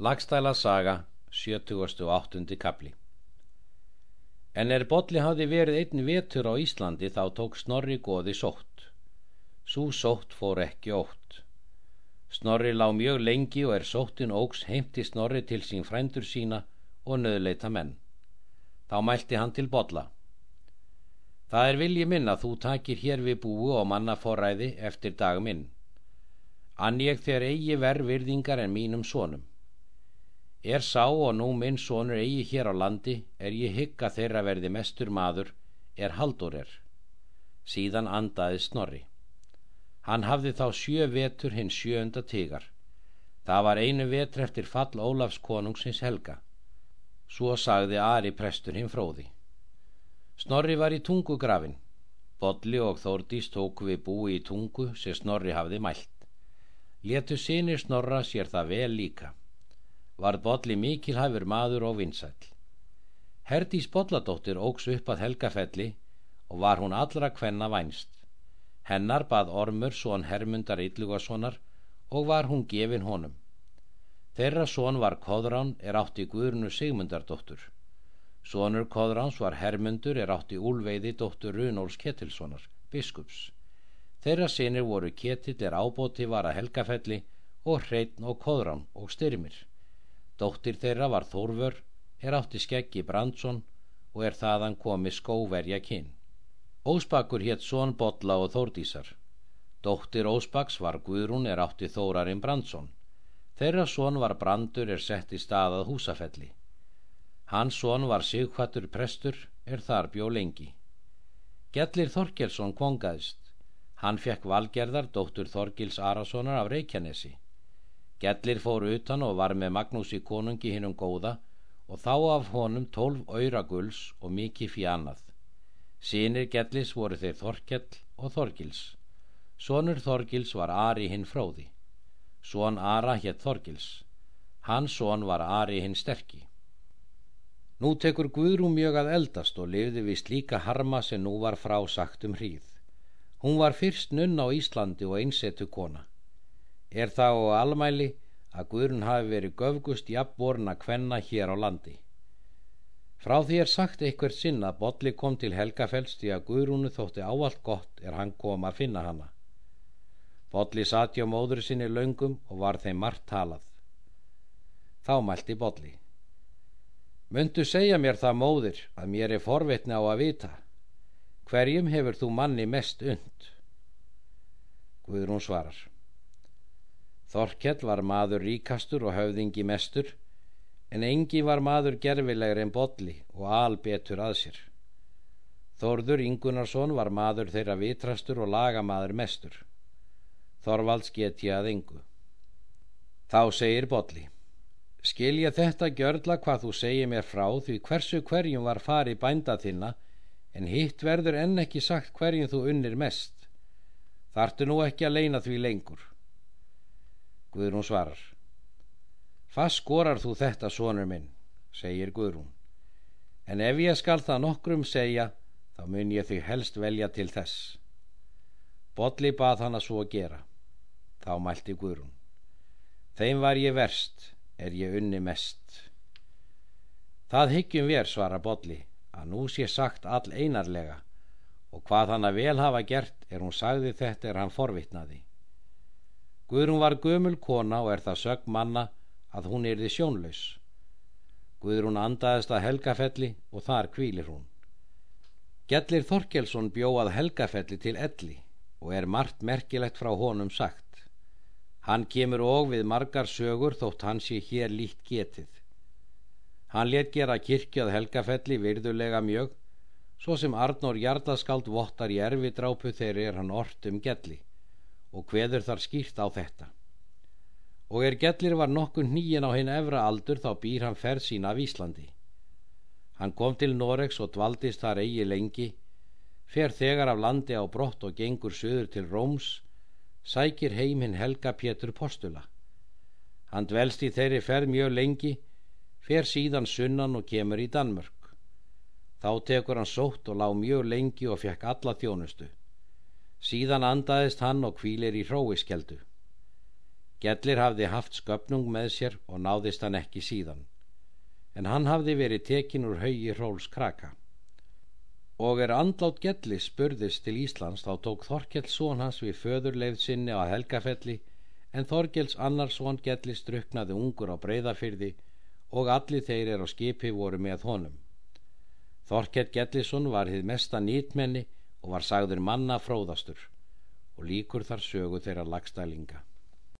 Lagstæla saga, 78. kapli En er Bolli hafði verið einn vetur á Íslandi þá tók Snorri goði sótt. Sú sótt fór ekki ótt. Snorri lá mjög lengi og er sóttin ógs heimti Snorri til sín frændur sína og nöðleita menn. Þá mælti hann til Bolla. Það er vilji minn að þú takir hér við búu og manna forræði eftir dag minn. Ann ég þér eigi verð virðingar en mínum sonum. Er sá og nú minn sonur eigi hér á landi er ég hygga þeirra verði mestur maður er haldur er. Síðan andaði snorri. Hann hafði þá sjö vetur hinn sjöunda tigar. Það var einu vetur eftir fall Ólafs konungsins helga. Svo sagði Ari prestur hinn fróði. Snorri var í tungu grafin. Bodli og Þórdís tóku við búi í tungu sem Snorri hafði mælt. Letu sinir Snorra sér það vel líka var Bolli mikilhæfur maður og vinsæl. Herdís Bolladóttir ógs upp að Helgafelli og var hún allra kvenna vænst. Hennar bað Ormur són Hermundar Yllugasonar og var hún gefin honum. Þeirra són var Kodrán er átti Guðrunu Sigmundardóttur. Sónur Kodráns var Hermundur er átti Úlveiði dóttur Runóls Ketilssonar, biskups. Þeirra sinir voru Ketill er ábóti var að Helgafelli og Hreitn og Kodrán og Styrmir. Dóttir þeirra var Þórvör, er átti skeggi Brandsson og er þaðan komi skóverja kinn. Ósbakur hétt Són Bodla og Þórdísar. Dóttir Ósbaks var Guðrún er átti Þórarinn Brandsson. Þeirra són var Brandur er sett í staðað húsafelli. Hans són var Sigfattur prestur er þar bjó lengi. Gellir Þorkelsson kongaðist. Hann fekk valgerðar dóttur Þorgils Arasonar af Reykjanesi. Gellir fór utan og var með Magnúsi konungi hinnum góða og þá af honum tólf öyraguls og mikið fjannað. Sýnir Gellis voru þeir Þorkell og Þorgils. Sónur Þorgils var Ari hinn fróði. Són Ara hétt Þorgils. Hans són var Ari hinn sterki. Nú tekur Guðrú mjög að eldast og lifði við slíka harma sem nú var frá sagt um hríð. Hún var fyrst nunn á Íslandi og einsetu kona er þá á almæli að Guðrun hafi verið göfgust jafnborna kvenna hér á landi. Frá því er sagt eitthvað sinn að Bodli kom til Helgafells því að Guðrúnu þótti ávalt gott er hann kom að finna hana. Bodli sati á móður sinni laungum og var þeim margt talað. Þá mælti Bodli. Möndu segja mér það móður að mér er forvitni á að vita. Hverjum hefur þú manni mest und? Guðrún svarar. Þorkell var maður ríkastur og höfðingi mestur, en engi var maður gerfilegri en bolli og albetur að sér. Þorður Ingunarsson var maður þeirra vitrastur og lagamaður mestur. Þorvalds get ég að engu. Þá segir bolli, skilja þetta gjörla hvað þú segir mér frá því hversu hverjum var farið bænda þinna, en hitt verður enn ekki sagt hverjum þú unnir mest. Þartu nú ekki að leina því lengur. Guðrún svarar Hvað skorar þú þetta, sonur minn? segir Guðrún. En ef ég skal það nokkrum segja, þá mun ég þig helst velja til þess. Bodli bað hann að svo gera. Þá mælti Guðrún. Þeim var ég verst, er ég unni mest. Það hyggjum við, svara Bodli, að nú sé sagt all einarlega og hvað hann að vel hafa gert er hún sagði þetta er hann forvitnaði. Guðrún var gömul kona og er það sög manna að hún erði sjónlaus. Guðrún andaðist að Helgafelli og þar kvílir hún. Gjallir Þorkelsson bjóað Helgafelli til elli og er margt merkilegt frá honum sagt. Hann kemur og við margar sögur þótt hann sé hér líkt getið. Hann let gera kirkjað Helgafelli virðulega mjög, svo sem Arnór Jardaskald vottar í erfi drápu þegar er hann ort um Gjalli og hveður þar skýrt á þetta. Og er Gellir var nokkun nýjen á hinn efra aldur þá býr hann ferð sína af Íslandi. Hann kom til Noregs og dvaldist þar eigi lengi, fer þegar af landi á brott og gengur söður til Róms, sækir heiminn Helga Pétur Postula. Hann dvelst í þeirri ferð mjög lengi, fer síðan sunnan og kemur í Danmörk. Þá tekur hann sótt og lág mjög lengi og fekk alla þjónustu. Síðan andaðist hann og kvílir í hróiskeldu. Gellir hafði haft sköpnung með sér og náðist hann ekki síðan, en hann hafði verið tekin úr haugi hróls kraka. Og er andlátt Gelli spurðist til Íslands þá tók Þorkell són hans við föðurleið sinni á Helgafelli en Þorgels annarsvon Gelli struknaði ungur á breyðafyrði og allir þeir er á skipi voru með honum. Þorkell Gellisson var hið mesta nýtmenni og var sagður manna fróðastur og líkur þar sögu þeirra lagstælinga.